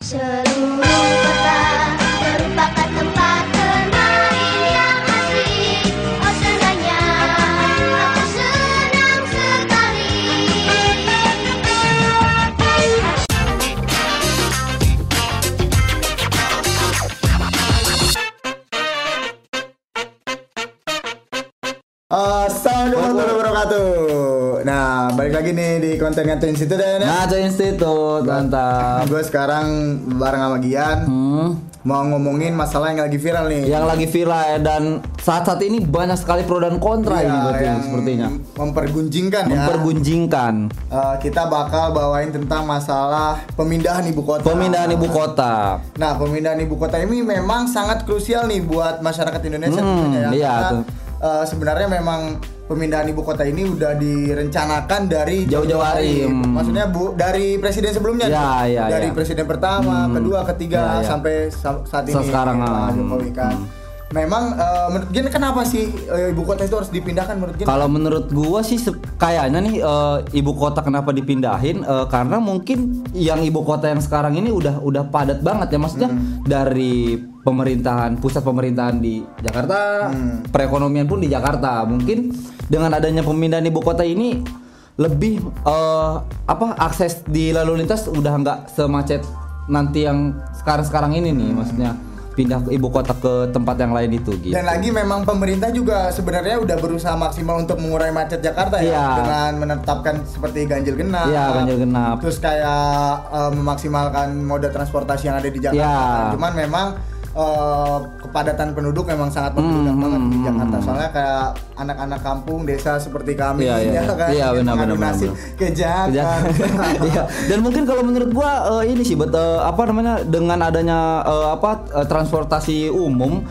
Seru lagi nih di konten Ngato Institute ya. Ngaco Institut, mantap. Gue sekarang bareng sama Gian Hmm, mau ngomongin masalah yang lagi viral nih. yang lagi viral ya, dan saat-saat ini banyak sekali pro dan kontra Iya, ini berarti yang sepertinya. mempergunjingkan ya. Mempergunjingkan Eh, kita bakal bawain tentang masalah pemindahan ibu kota. pemindahan ibu kota. Nah, pemindahan ibu kota ini memang sangat krusial nih buat masyarakat Indonesia Hmm, tentunya ya. iya, tuh. Eh, sebenarnya memang pemindahan ibu kota ini udah direncanakan dari Jauh-jauh hari, hmm. Maksudnya Bu dari presiden sebelumnya Ya, nih. ya, dari ya. presiden pertama, Hmm. kedua, ketiga Ya, ya. sampai sa- saat ini Sekarang, Pak ah, Jokowi kan. hmm. Memang eh, menurut Gen kenapa sih eh, ibu kota itu harus dipindahkan menurut Gen? Kalau menurut gua sih kayaknya nih eh, ibu kota kenapa dipindahin Eh, karena mungkin yang ibu kota yang sekarang ini udah udah padat banget ya maksudnya Hmm. dari pemerintahan pusat pemerintahan di Jakarta, Hmm. perekonomian pun di Jakarta. Mungkin dengan adanya pemindahan ibu kota ini lebih eh, apa akses di lalu lintas udah nggak semacet nanti yang sekarang-sekarang ini nih maksudnya pindah ke ibu kota ke tempat yang lain itu gitu. Dan lagi memang pemerintah juga sebenarnya udah berusaha maksimal untuk mengurai macet Jakarta ya Iya. dengan menetapkan seperti ganjil genap. Iya, ganjil genap. Terus kayak eh, memaksimalkan moda transportasi yang ada di Jakarta. Iya. Cuman memang eh, kepadatan penduduk memang sangat membludak Hmm, banget di hmm, Jakarta. hmm. Soalnya kayak anak-anak kampung desa seperti kami Iya, iya, ya kan Iya, benar, benar, nasib benar. ke Jakarta. Iya. Dan mungkin kalau menurut gua eh, ini sih bet eh, apa namanya dengan adanya eh, apa eh, transportasi umum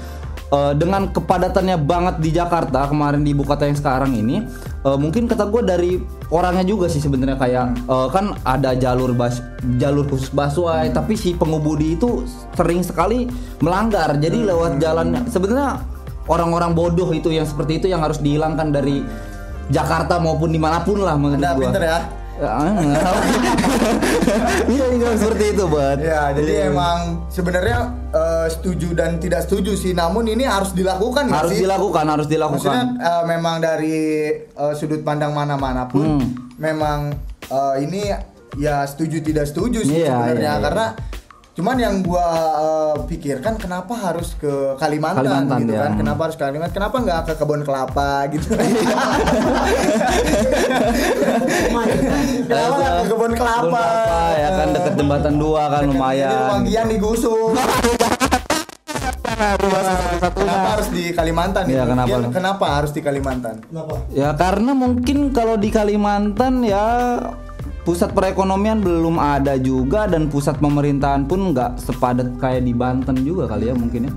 eh, dengan kepadatannya banget di Jakarta kemarin di ibu kota yang sekarang ini eh, mungkin kata gua dari orangnya juga sih sebenarnya kayak eh, kan ada jalur bas jalur khusus busway tapi si pengemudi itu sering sekali melanggar jadi lewat jalan sebenarnya orang-orang bodoh itu yang seperti itu yang harus dihilangkan dari Jakarta maupun di mana pun lah menurut Anda gua. pinter ya. Ya, enggak. Iya, iya seperti itu, buat. Ya, jadi emang sebenarnya eh, setuju dan tidak setuju sih. Namun ini harus dilakukan harus sih? dilakukan, harus Maksudnya dilakukan. eh, memang dari eh, sudut pandang mana-mana pun Hmm. memang eh, ini ya setuju tidak setuju sih Iya, sebenarnya iya, iya. karena cuman yang gua eh, pikirkan kenapa harus ke Kalimantan, Kalimantan, gitu ya. kan kenapa harus ke Kalimantan kenapa nggak ke kebun kelapa gitu kenapa nggak ke kebun kelapa, Kelapa, ya kan deket jembatan dua kan Jadi lumayan. Rumah digusur Kenapa harus di Kalimantan? Iya, nih? kenapa? Gian, kenapa harus di Kalimantan? Ya karena mungkin kalau di Kalimantan ya pusat perekonomian belum ada juga dan pusat pemerintahan pun nggak sepadat kayak di Banten juga kali ya mungkin ya.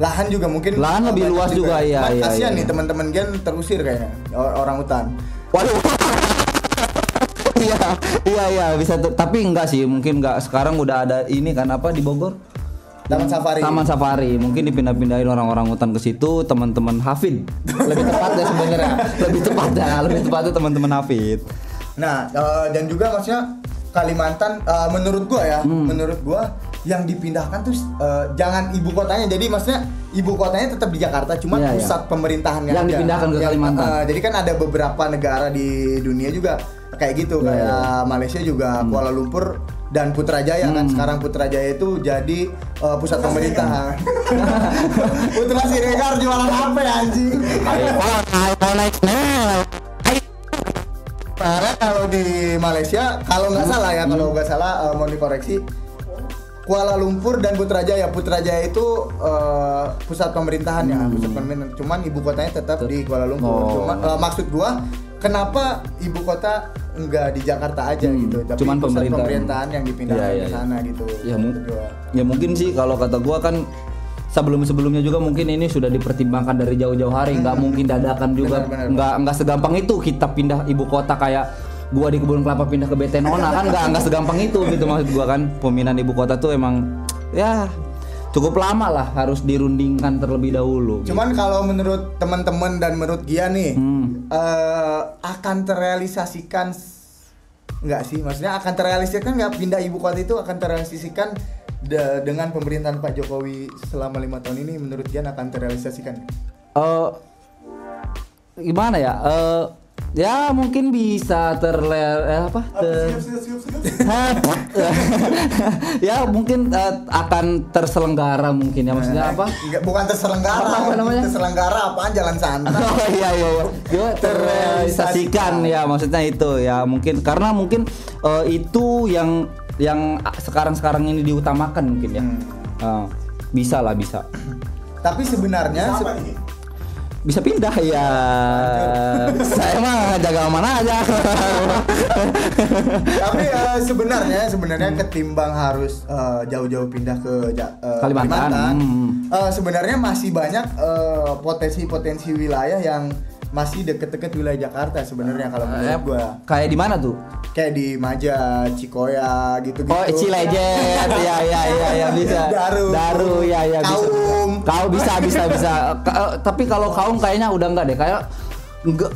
Lahan juga mungkin Lahan lebih luas juga, iya, Cuman iya, Kasihan iya. nih teman-teman Gen terusir kayaknya or- orang hutan. Waduh. Iya, iya, iya bisa. Tapi enggak sih, mungkin enggak. Sekarang udah ada ini kan apa di Bogor? Taman safari. Taman Safari. Mungkin dipindah-pindahin orang-orang hutan ke situ, teman-teman Hafid. Lebih tepatnya sebenarnya. Lebih tepatnya, lebih tepatnya teman-teman Hafid. Nah, eh, dan juga maksudnya Kalimantan eh, menurut gua ya, Hmm. menurut gua yang dipindahkan tuh eh, jangan ibu kotanya. Jadi maksudnya ibu kotanya tetap di Jakarta, cuma Iya, iya. pusat pemerintahannya Yang aja. dipindahkan ke Kalimantan. eh, jadi kan ada beberapa negara di dunia juga kayak gitu, Iya, kayak. Hmm. Malaysia juga Kuala Lumpur dan Putrajaya kan sekarang Putrajaya itu jadi eh, pusat pemerintahan. Putra Siregar jualan apa ya anjing? Kalau di Malaysia, kalau nggak salah ya, kalau nggak salah eh, mau dikoreksi, Kuala Lumpur dan Putrajaya. Putrajaya itu eh, pusat pemerintahan ya, pusat pemerintahan. Cuman ibu kotanya tetap di Kuala Lumpur. Oh. Cuma eh, maksud gua, kenapa ibu kota nggak di Jakarta aja Hmm, gitu, tapi cuman pusat pemerintah. pemerintahan yang dipindahkan Iya, iya, ke iya. sana gitu. Ya, mu- Maksud gua. ya mungkin sih kalau kata gua kan sebelum-sebelumnya juga mungkin ini sudah dipertimbangkan dari jauh-jauh hari, nggak mungkin dadakan juga, Benar, benar, nggak nggak segampang itu kita pindah ibu kota kayak gua di kebun kelapa pindah ke Betenona kan nggak nggak segampang itu gitu maksud gua kan pemindahan ibu kota tuh emang ya cukup lama lah harus dirundingkan terlebih dahulu. Cuman kalau menurut teman-teman dan menurut Gia nih, Hmm. eh, akan terrealisasikan nggak sih? Maksudnya akan terrealisasikan nggak pindah ibu kota itu akan terrealisasikan da- dengan pemerintahan Pak Jokowi selama lima tahun ini menurut Gian akan terrealisasikan? Eh, gimana ya? Eh, ya mungkin bisa terler eh, apa? Ter- ya mungkin eh, akan terselenggara mungkin ya maksudnya apa? Enggak, bukan terselenggara. Apa namanya? Terselenggara apaan jalan santai. Oh iya iya iya. Terrealisasikan ya maksudnya itu ya mungkin karena mungkin eh, itu yang yang sekarang-sekarang ini diutamakan mungkin ya. Eh, bisa lah bisa. Tapi sebenarnya se- Bisa pindah ya. Saya mah jaga mana aja. tapi eh, sebenarnya sebenarnya ketimbang harus eh, jauh-jauh pindah ke Ja- eh, Kalimantan. Hmm. eh, sebenarnya masih banyak potensi-potensi wilayah yang masih deket-deket wilayah Jakarta sebenarnya kalau menurut gua. Kayak di mana tuh? Kayak di Maja, Cikoya gitu-gitu. Oh, Cilejet, ya ya ya ya bisa. Daru. Daru, ya ya bisa. Kaum. Kau bisa bisa bisa. Ka- eh, tapi kalau kaum kayaknya udah enggak deh, kayak enggak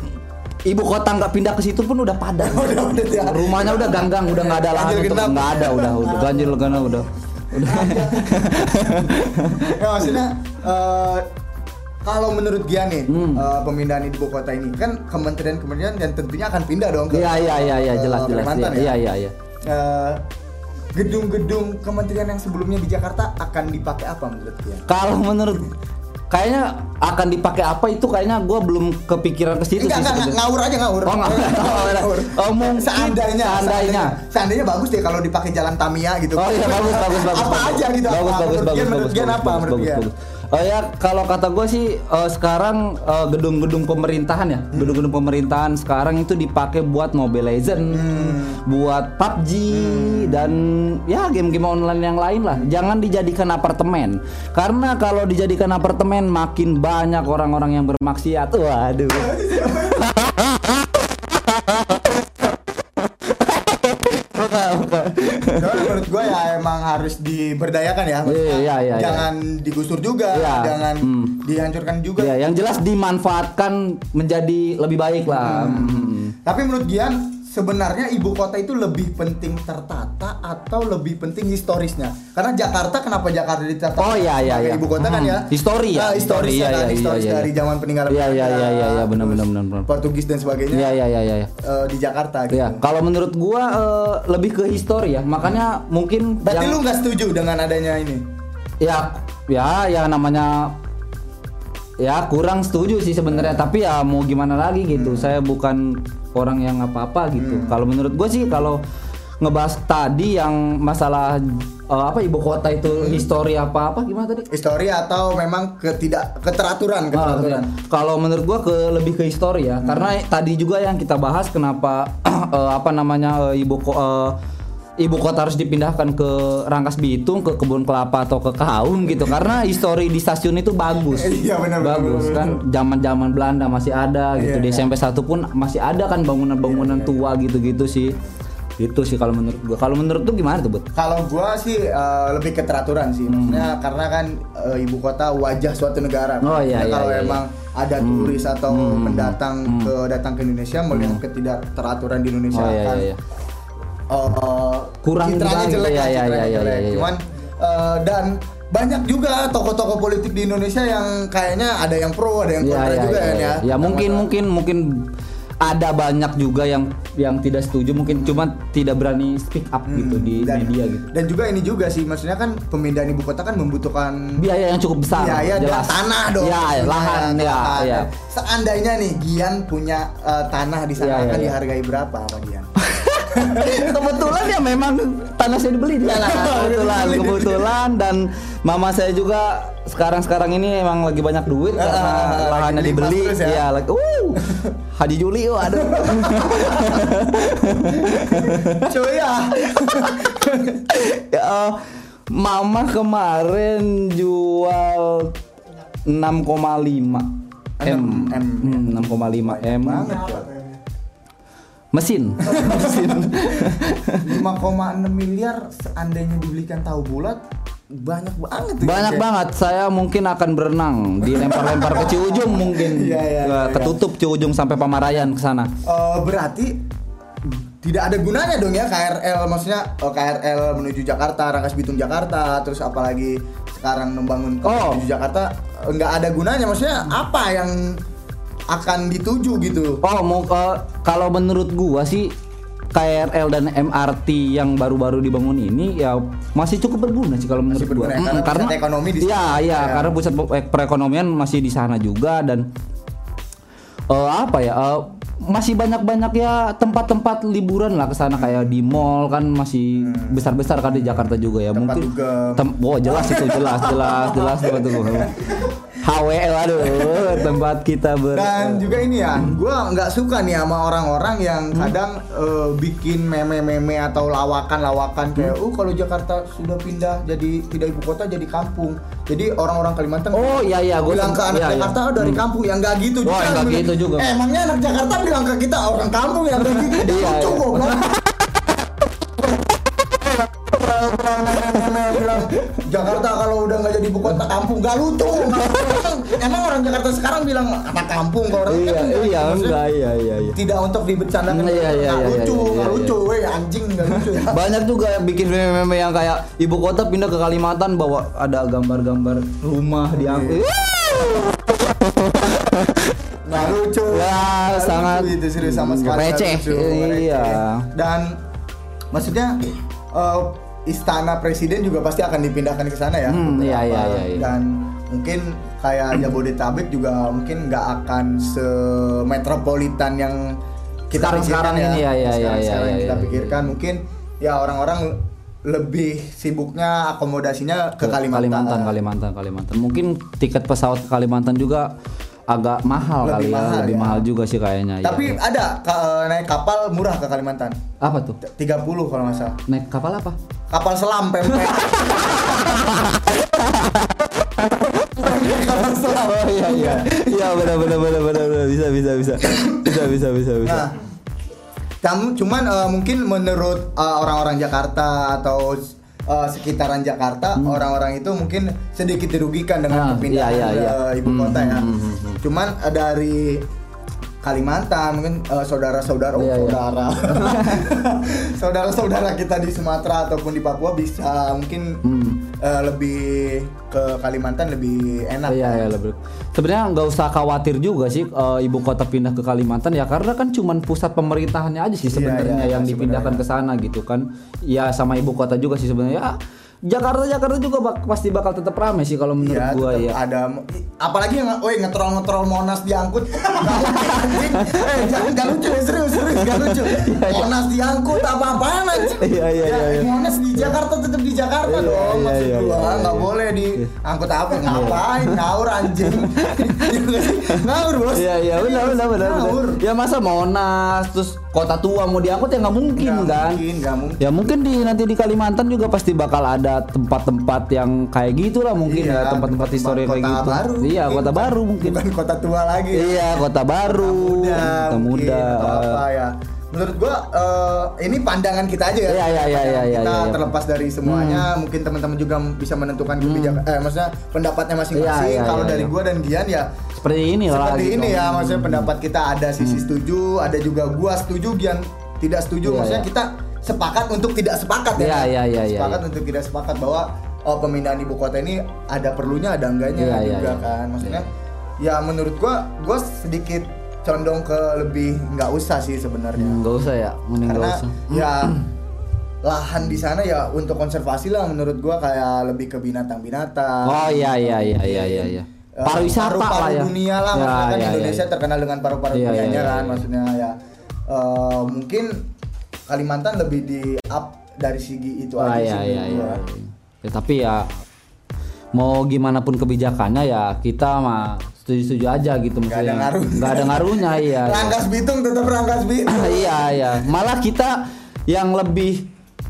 ibu kota nggak pindah ke situ pun udah padat. Udah, udah, ya. Rumahnya udah ganggang, udah nggak ada lahan untuk nggak ada, udah udah ganjil genap udah. Udah. ya maksudnya eh, kalau menurut Gian nih Hmm. eh, pemindahan ibu kota ini kan kementerian-kementerian dan tentunya akan pindah dong ke Iya iya iya iya ke jelas jelas. Iya ya. iya iya. Eh, gedung-gedung kementerian yang sebelumnya di Jakarta akan dipakai apa menurut Gian? Kalau menurut kayaknya akan dipakai apa itu kayaknya gue belum kepikiran ke situ sih enggak, ngawur aja ngawur. Oh, ngawur. Oh, mungkin seandainya, seandainya. seandainya bagus deh kalau dipakai jalan Tamiya gitu. Oh iya bagus bagus bagus. Apa bagus. aja gitu? Bagus bagus bagus menurut bagus. Bagus, apa bagus, menurut bagus, bagus. Oh ya kalau kata gue sih eh, sekarang eh, gedung-gedung pemerintahan ya, Hmm. gedung-gedung pemerintahan sekarang itu dipakai buat Mobile Legend, Hmm. buat PUBG dan ya game-game online yang lain lah. Jangan dijadikan apartemen. Karena kalau dijadikan apartemen makin banyak orang-orang yang bermaksiat. Waduh. Soalnya menurut gue ya emang harus diberdayakan ya. Maksudnya Iya, iya, iya. jangan digusur juga, Iya. jangan Hmm. dihancurkan juga. Ya, yang jelas dimanfaatkan menjadi lebih baik lah. Hmm. Tapi menurut Gian sebenarnya ibu kota itu lebih penting tertata atau lebih penting historisnya? Karena Jakarta kenapa Jakarta ditata? Oh, iya, iya, iya. ibu kota kan Hmm. ya? Histori ya, Ah, histori, historisnya iya, kan, iya, historis iya, iya. dari zaman peninggalan Iya, iya, iya, iya, iya, benar, benar, benar, benar. Portugis dan sebagainya. Iya, iya, iya, iya. ya. eh, di Jakarta gitu. Ya, kalau menurut gua eh, lebih ke histori ya. Makanya mungkin Berarti yang- lu nggak setuju dengan adanya ini? ya ya ya namanya ya kurang setuju sih sebenarnya tapi ya mau gimana lagi gitu saya bukan orang yang apa-apa gitu. Kalau menurut gue sih kalau ngebahas tadi yang masalah eh, apa ibu kota itu histori apa apa gimana tadi? Histori atau memang ketidak keteraturan, Ah, keteraturan. oke. Kalau menurut gua ke lebih ke histori ya, karena tadi juga yang kita bahas kenapa eh, apa namanya eh, ibu ko- eh, ibu kota harus dipindahkan ke Rangkas Bitung, ke kebun kelapa atau ke Kaum gitu, karena histori di stasiun itu bagus. Iya, benar, bagus kan, zaman-zaman Belanda masih ada gitu, Iya, di iya. SMP 1 pun masih ada kan bangunan-bangunan tua gitu-gitu sih. Itu sih kalau menurut gua. Kalau menurut tuh gimana tuh, Bud? Kalau gua sih eh, lebih keteraturan sih, maksudnya karena kan eh, ibu kota wajah suatu negara. Hmm. Oh, iya, iya, Kalau iya, iya. emang ada turis atau pendatang ke datang ke Indonesia melihat ketidakteraturan di Indonesia Hmm. Oh, iya, kan iya, iya. Eh, Kurang citranya juga jelek, iya, iya, jelek. iya, iya. Cuman eh, dan banyak juga tokoh-tokoh politik di Indonesia yang kayaknya ada yang pro, ada yang Iya, kontra iya, juga iya, kan iya. ya. Ya mungkin Sama- mungkin mungkin ada banyak juga yang yang tidak setuju mungkin cuma tidak berani speak up gitu di Hmm. dan, media gitu. Dan juga ini juga sih, maksudnya kan pemindahan ibu kota kan membutuhkan Biaya yang cukup besar. biaya dan jelas. tanah dong. Ya, maksudnya, lahan ya, lahan. ya. Seandainya nih Gian punya eh, tanah di sana iya, akan iya. dihargai berapa sama Gian? kebetulan ya memang tanah saya dibeli di sana. kebetulan, Dibeli. kebetulan dan mama saya juga sekarang-sekarang ini emang lagi banyak duit karena lahannya dibeli. ya? Iya, lagi uh. Haji Juli, oh, aduh. Cuy ya. Ya, eh, mama kemarin jual 6,5 M. Enam M, Hmm, 6,5 M. Banget. Mesin. Mesin. 5,6 miliar seandainya dibelikan tahu bulat banyak banget tuh, Banyak Cuy. banget. Saya mungkin akan berenang dilempar-lempar ke Ciujung mungkin. Iya, Ke- iya, Ketutup Ciujung sampai Pamarayan ke sana. Eh, berarti tidak ada gunanya dong ya KRL maksudnya oh, KRL menuju Jakarta, Rangkas Bitung Jakarta, terus apalagi sekarang membangun kota Oh. menuju Jakarta eh, nggak ada gunanya maksudnya apa yang akan dituju gitu. Oh, mau ke kalau menurut gua sih KRL dan MRT yang baru-baru dibangun ini ya masih cukup berguna sih kalau menurut gua. berguna ya, Mm, karena pusat ekonomi di Iya, sana. iya, Ya. karena pusat pe- perekonomian masih di sana juga dan eh, apa ya? eh, masih banyak-banyak ya tempat-tempat liburan lah ke sana kayak di mall kan masih besar-besar kan di Jakarta juga ya. Hmm. Tempat Mungkin tem- oh jelas itu jelas jelas jelas tempat dugem. HWL aduh tempat kita ber Dan juga ini ya, gua nggak suka nih sama orang-orang yang Hmm. kadang eh, bikin meme-meme atau lawakan-lawakan kayak, Hmm. "Uh, kalau Jakarta sudah pindah jadi tidak ibu kota jadi kampung." Jadi orang-orang Kalimantan Oh, iya, iya, gua bilang ke anak iya, iya. Jakarta "Oh, dari Hmm. kampung yang nggak gitu Wah, yang gitu juga. Eh, emangnya anak Jakarta bilang ke kita orang kampung yang nggak gitu. Iya, Lucu, iya. Jakarta kalau udah nggak jadi ibu kota kampung nggak lucu. Emang- orang Jakarta sekarang bilang anak kampung ke orang Iya, kan iya, enggak, iya, iya, iya. tidak untuk dibercandakan Iya, iya, nggak iya, lucu iya, iya, lucu weh anjing nggak lucu ya Banyak juga yang bikin meme-meme yang kayak ibu kota pindah ke Kalimantan bawa ada gambar-gambar rumah di Iya. nggak lucu Ya, Nggak sangat lucu itu serius sama sekali receh. Iya. dan maksudnya eh, istana presiden juga pasti akan dipindahkan ke sana ya Hmm, iya, iya, iya, iya. dan mungkin kayak Jabodetabek juga mungkin nggak akan semetropolitan yang kita Sekarang- pikirkan sekarang ini, ya, ya, sekarang, ya, sekarang ya, yang kita ya, ya. pikirkan mungkin ya orang-orang lebih sibuknya akomodasinya ke, ke Kalimantan. Kalimantan, Kalimantan, Kalimantan. Mungkin tiket pesawat ke Kalimantan juga agak mahal Lebih kali ya, mahal, lebih ya. mahal juga sih kayaknya. Tapi ya. ada ka- naik kapal murah ke Kalimantan. apa tuh? 30 kalau nggak salah. Naik kapal apa? Kapal selam pempek. kapal selam. Oh iya iya. Iya benar benar benar benar benar. bisa bisa bisa. Bisa bisa bisa bisa. Nah, kamu cuman eh, mungkin menurut eh, orang-orang Jakarta atau eh, sekitaran Jakarta, orang-orang itu mungkin sedikit dirugikan dengan Hmm. Ah, perpindahan iya, iya, iya. eh, ibu Hmm, kota ya. hmm, hmm, hmm. Cuman eh, dari Kalimantan mungkin eh, saudara-saudara oh, Iya, iya. saudara saudara-saudara kita di Sumatera ataupun di Papua bisa mungkin Hmm. Eh, lebih ke Kalimantan lebih enak Iya ya lebih. Sebenarnya nggak usah khawatir juga sih eh, ibu kota pindah ke Kalimantan ya karena kan cuman pusat pemerintahannya aja sih Iya, sebenarnya iya, yang sebenarnya. dipindahkan ke sana gitu kan. Ya sama ibu kota juga sih sebenarnya. Ya, Jakarta Jakarta juga bak- pasti bakal tetap ramai sih kalau menurut Iya, gua ya. ada apalagi yang woi ngetrol ngetrol Monas diangkut eh jangan gak lucu ya serius serius gak lucu Monas diangkut apa apaan anjing Iya, iya, Ya, iya, iya. Monas di Jakarta tetap di Jakarta Iya, dong iya, maksud iya, gua iya, nggak iya. boleh diangkut apa ngapain ngawur anjing Iya ngawur bos Iya iya benar benar benar. ngawur benar. Ya masa Monas terus kota tua mau diangkut ya nggak mungkin Nggak kan. mungkin nggak mungkin Ya mungkin di nanti di Kalimantan juga pasti bakal ada tempat-tempat yang kayak gitu lah mungkin Iya, ya tempat-tempat histori kayak kota gitu. baru Iya mungkin. kota baru mungkin. bukan kota tua lagi ya. Iya kota baru. muda, Kota muda. atau apa ya. Menurut gua eh, ini pandangan kita aja ya. Iya, iya, iya, iya, iya, Kita iya. Hmm. terlepas dari semuanya, mungkin teman-teman juga bisa menentukan kebijakan eh maksudnya pendapatnya masing-masing. Iya, iya, Kalau iya, dari iya. gua dan Gian ya Seperti ini lah. seperti gitu. ini ya, maksudnya pendapat kita ada sisi setuju, ada juga gua setuju, Gian tidak setuju. Iya, maksudnya iya. kita sepakat untuk tidak sepakat ya. Iya, iya, iya, iya, Sepakat iya. untuk tidak sepakat bahwa oh, pemindahan ibu kota ini ada perlunya, ada enggaknya Iya, iya, juga iya. kan. Maksudnya ya menurut gua gua sedikit condong ke lebih nggak usah sih sebenarnya. Hmm, Nggak usah ya, mending Karena usah. ya lahan di sana ya untuk konservasi lah menurut gua kayak lebih ke binatang-binatang. Oh iya iya iya iya iya. iya. Eh, Pariwisata paru-paru lah ya. dunia lah Ya, maksudnya kan ya, ya, Indonesia ya. terkenal dengan paru-paru iya, dunianya iya, kan iya. maksudnya ya eh, mungkin Kalimantan lebih di up dari segi itu Ah, aja iya, sih gua. iya. Ya, tapi ya mau gimana pun kebijakannya ya kita mah setuju-setuju aja gitu Nggak ada maksudnya. ngaruh. Nggak ada ngaruhnya iya. iya. Rangkas Bitung tetap Rangkas Bitung. iya iya. Malah kita yang lebih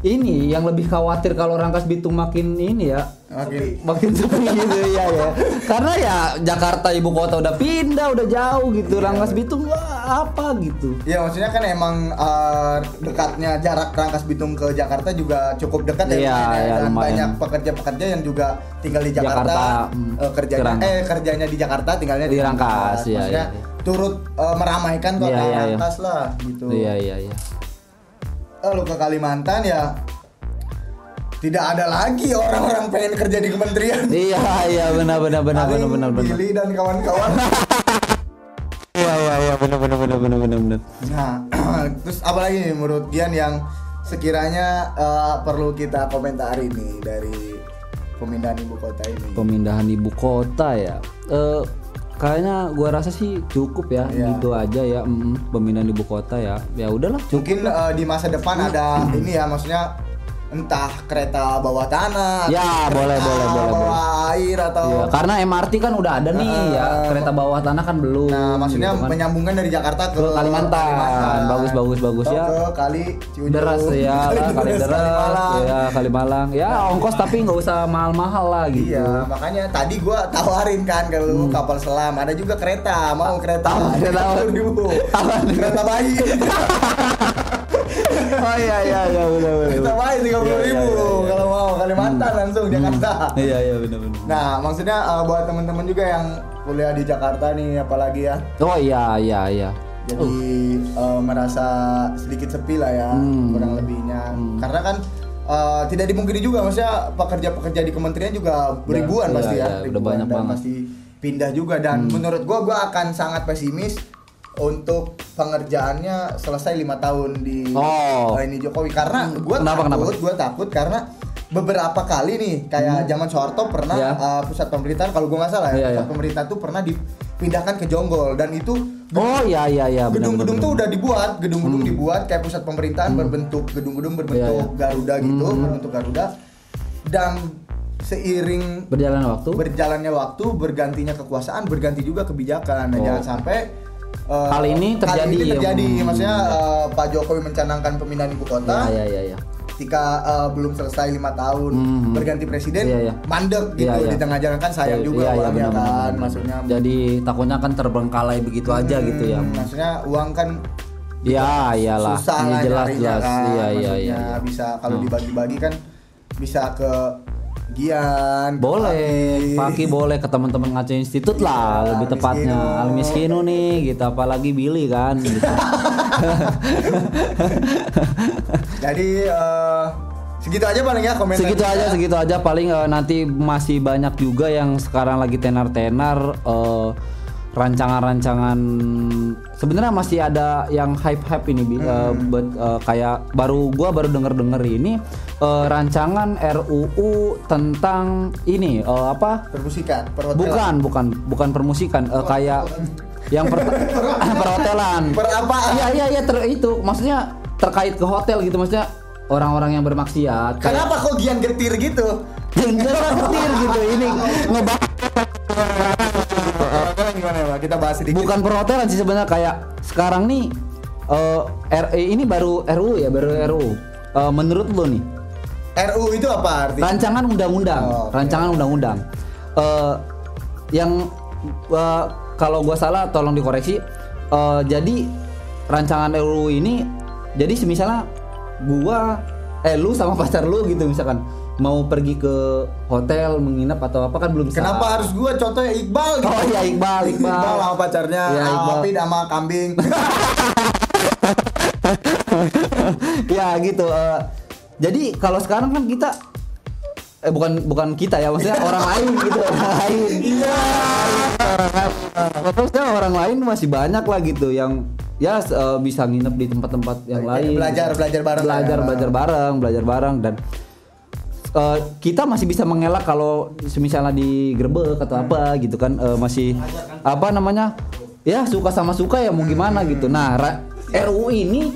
ini yang lebih khawatir kalau Rangkas Bitung makin ini ya Makin makin sepi gitu ya ya karena ya Jakarta ibu kota udah pindah udah jauh gitu Rangkas Bitung wah, apa gitu Ya maksudnya kan emang eh, dekatnya jarak Rangkas Bitung ke Jakarta juga cukup dekat ya, Iya, ya. iya, dan lumayan. banyak pekerja-pekerja yang juga tinggal di Jakarta, Jakarta, eh, kerjanya ke Rangkas. eh kerjanya di Jakarta tinggalnya di, Di Rangkas, iya, Maksudnya iya, turut eh, meramaikan kota Iya, iya, iya. Rangkas lah gitu. iya iya iya lu ke Kalimantan ya tidak ada lagi orang-orang pengen kerja di kementerian. Iya iya benar benar benar benar benar benar. Billy dan kawan-kawan. Iya iya iya benar benar benar benar benar benar. Nah, terus apa lagi nih menurut Gian yang sekiranya eh, perlu kita komentari nih dari pemindahan ibu kota ini? Pemindahan ibu kota ya. Eh kayaknya gua rasa sih cukup ya Iya. gitu aja ya mm, pemindahan ibu kota ya. Ya udahlah cukup. Mungkin eh, di masa depan ada ini ya maksudnya entah kereta bawah tanah, Ya, atau boleh, boleh, boleh, bawah air atau Iya, karena MRT kan udah ada nih ya, kereta bawah tanah kan belum. Nah, maksudnya gitu kan. menyambungkan dari Jakarta ke, Ke Kalimantan. Bagus, bagus, bagus, Atau ya. Ke kali Ciujung. deras ya, kali deras, Kalimalang. ya Kalimalang. Ya ongkos tapi nggak usah mahal-mahal lah gitu. Iya, makanya tadi gua tawarin kan ke lu kapal selam, ada juga kereta, mau kereta. Hmm. Kereta apa? 30.000. Kereta bayi. Oh iya iya iya benar benar. kereta bayi 30.000 Iya, iya, iya, iya. kalau mau Kalimantan langsung Jakarta. Iya iya benar benar. Nah, maksudnya uh, buat teman-teman juga yang kuliah di Jakarta nih apalagi ya. Oh iya iya iya. Jadi uh, merasa sedikit sepi lah ya, Hmm. kurang lebihnya. Karena kan uh, tidak dimungkiri juga maksudnya pekerja-pekerja di kementerian juga beribuan iya, pasti ya, iya, udah ribuan banyak dan banget. Hmm. pasti pindah juga dan menurut gua gua akan sangat pesimis untuk pengerjaannya selesai lima tahun di Oh. ini Jokowi karena gua Kenapa, takut, kenapa? gua takut karena beberapa kali nih kayak zaman Soeharto pernah Hmm. Ya. uh, pusat pemerintahan kalau gua nggak salah ya Iya, pusat iya. pemerintah tuh pernah dipindahkan ke Jonggol dan itu Oh iya iya iya gedung-gedung tuh udah dibuat, gedung-gedung dibuat kayak pusat pemerintahan berbentuk gedung-gedung berbentuk Hmm. Iya, Garuda gitu, berbentuk Garuda. Dan seiring benar. Berjalan waktu. berjalannya waktu, bergantinya kekuasaan, berganti juga kebijakan. Nah, Oh. jangan sampai uh, Hal ini terjadi, Hal ini terjadi, hmm. maksudnya uh, Pak Jokowi mencanangkan pemindahan ibu kota. Iya iya iya iya. Ketika uh, belum selesai lima tahun Hmm. berganti presiden, Iya, iya. mandek gitu Iya, iya. di tengah jalan kan sayang Iya, juga iya, iya, uangnya benar, benar, kan, maksudnya. Jadi takutnya kan terbengkalai begitu aja gitu ya. Hmm, Maksudnya uang kan Iya iyalah. susah Iya lah jelas jelas. kan. Iya iya iya. iya. bisa kalau Hmm. dibagi-bagi kan bisa ke Gian, Boleh. Paki boleh ke teman-teman ngaco institut lah, Iya, lebih tepatnya Al-Miskinu. al miskinu nih, gitu apalagi Billy kan. Gitu. Jadi eh, segitu aja paling ya komentar. segitu kita. aja, segitu aja paling eh, nanti masih banyak juga yang sekarang lagi tenar-tenar eh, rancangan-rancangan. Sebenarnya masih ada yang hype-hype ini, Bi. Eh, Hmm. but, eh, kayak baru gua baru denger-denger ini eh, rancangan RUU tentang ini eh, apa? Permusikan, perhotelan. Bukan, bukan, bukan permusikan, eh, kayak yang per perhotelan. Per apaan? Iya, iya, iya, itu maksudnya terkait ke hotel gitu maksudnya orang-orang yang bermaksiat. kayak- Kenapa kok Gian getir gitu? Enggak ngetir gitu ini ngebahas gimana ya? Kita bahas sedikit. bukan perhotelan sih sebenarnya kayak sekarang nih eh RE ini baru RU ya, baru RU. Eh, menurut lo nih, RU itu apa artinya? rancangan undang-undang, Oh, oke. rancangan undang-undang. Eh yang eh, kalau gua salah tolong dikoreksi. Eh, jadi rancangan RUU ini jadi semisalnya gua eh lu sama pacar lu gitu misalkan mau pergi ke hotel menginap atau apa kan belum. Kenapa harus gua contohnya Iqbal gitu? Oh iya Iqbal, Iqbal. Iqbal sama pacarnya, sama Iqbal. Apid sama kambing. ya gitu. eh, jadi kalau sekarang kan kita eh bukan bukan kita ya maksudnya orang lain gitu orang lain. Iya. Maksudnya orang lain masih banyak lah gitu yang ya eh, bisa nginep di tempat-tempat yang lain. Belajar, belajar bareng Belajar ya. belajar bareng, belajar bareng dan eh, kita masih bisa mengelak kalau misalnya digerebek atau apa gitu kan eh, masih apa namanya ya suka sama suka ya mau gimana gitu. Nah RUU ini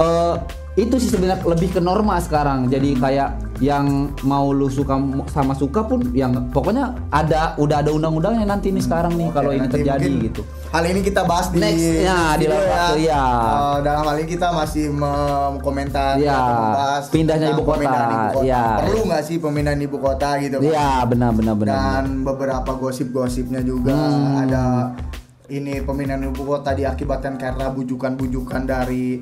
eh, itu sih sebenarnya lebih ke norma sekarang. Jadi kayak yang mau lu suka sama suka pun yang pokoknya ada udah ada undang-undangnya nanti nih sekarang nih kalau ini terjadi gitu Hal ini kita bahas di Next, ya, di lain waktu, ya. Eh, dalam hal ini kita masih mengkomentari Ya, membahas pindahnya ibu kota, pemindahan ibu kota. ya. Perlu nggak sih pemindahan ibu kota gitu kan? Iya benar benar benar benar. Dan beberapa gosip-gosipnya juga Hmm. ada ini pemindahan ibu kota diakibatkan karena bujukan-bujukan dari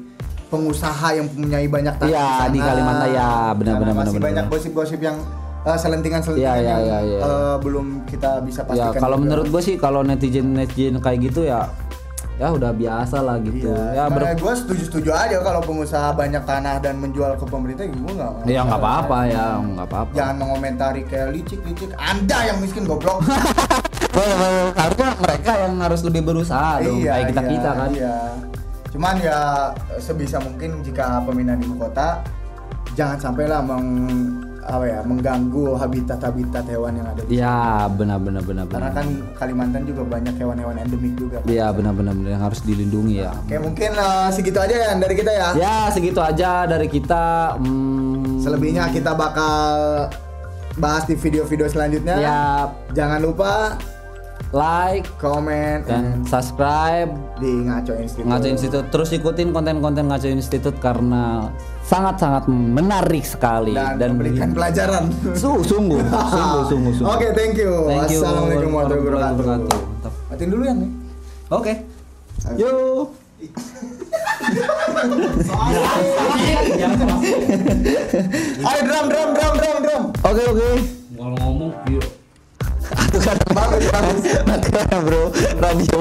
pengusaha yang mempunyai banyak tanah Iya, sana. di Kalimantan, ya, benar, Karena benar, masih benar, banyak gosip-gosip yang eh, selentingan-selentingan Iya, iya, yang iya, iya. eh, belum kita bisa Ya pastikan. kalau juga. menurut gue sih kalau netizen netizen kayak gitu ya ya udah biasa lah gitu. Iya, Ya ber gue setuju-setuju aja kalau pengusaha banyak tanah dan menjual ke pemerintah gue nggak. ya nggak apa-apa ya, nggak apa-apa. Jangan mengomentari kayak licik-licik. Anda yang miskin goblok. harusnya mereka yang harus lebih berusaha dong, kayak kita kita kan. Iya. Cuman ya sebisa mungkin jika pemindahan ibu kota jangan sampailah meng apa ya mengganggu habitat-habitat hewan yang ada di Iya benar benar benar karena benar. kan Kalimantan juga banyak hewan-hewan endemik juga. kan. Iya benar benar benar yang harus dilindungi ya. Oke mungkin eh, segitu aja ya dari kita ya. Ya segitu aja dari kita. Hmm, Selebihnya kita bakal bahas di video-video selanjutnya. ya Jangan lupa like komen dan subscribe di Ngaco Institute. Ngaco Institute terus ikutin konten-konten Ngaco Institute karena sangat-sangat menarik sekali dan, memberikan pelajaran. Su- sungguh, sungguh, sungguh, sungguh. Oke, thank you. Thank you. Assalamualaikum warahmatullahi wabarakatuh. Mantap. Matiin dulu ya nih. Oke. Yuk. Ayo drum drum drum drum drum. Oke oke. Kalau ngomong, yuk banget makanya bro. Radio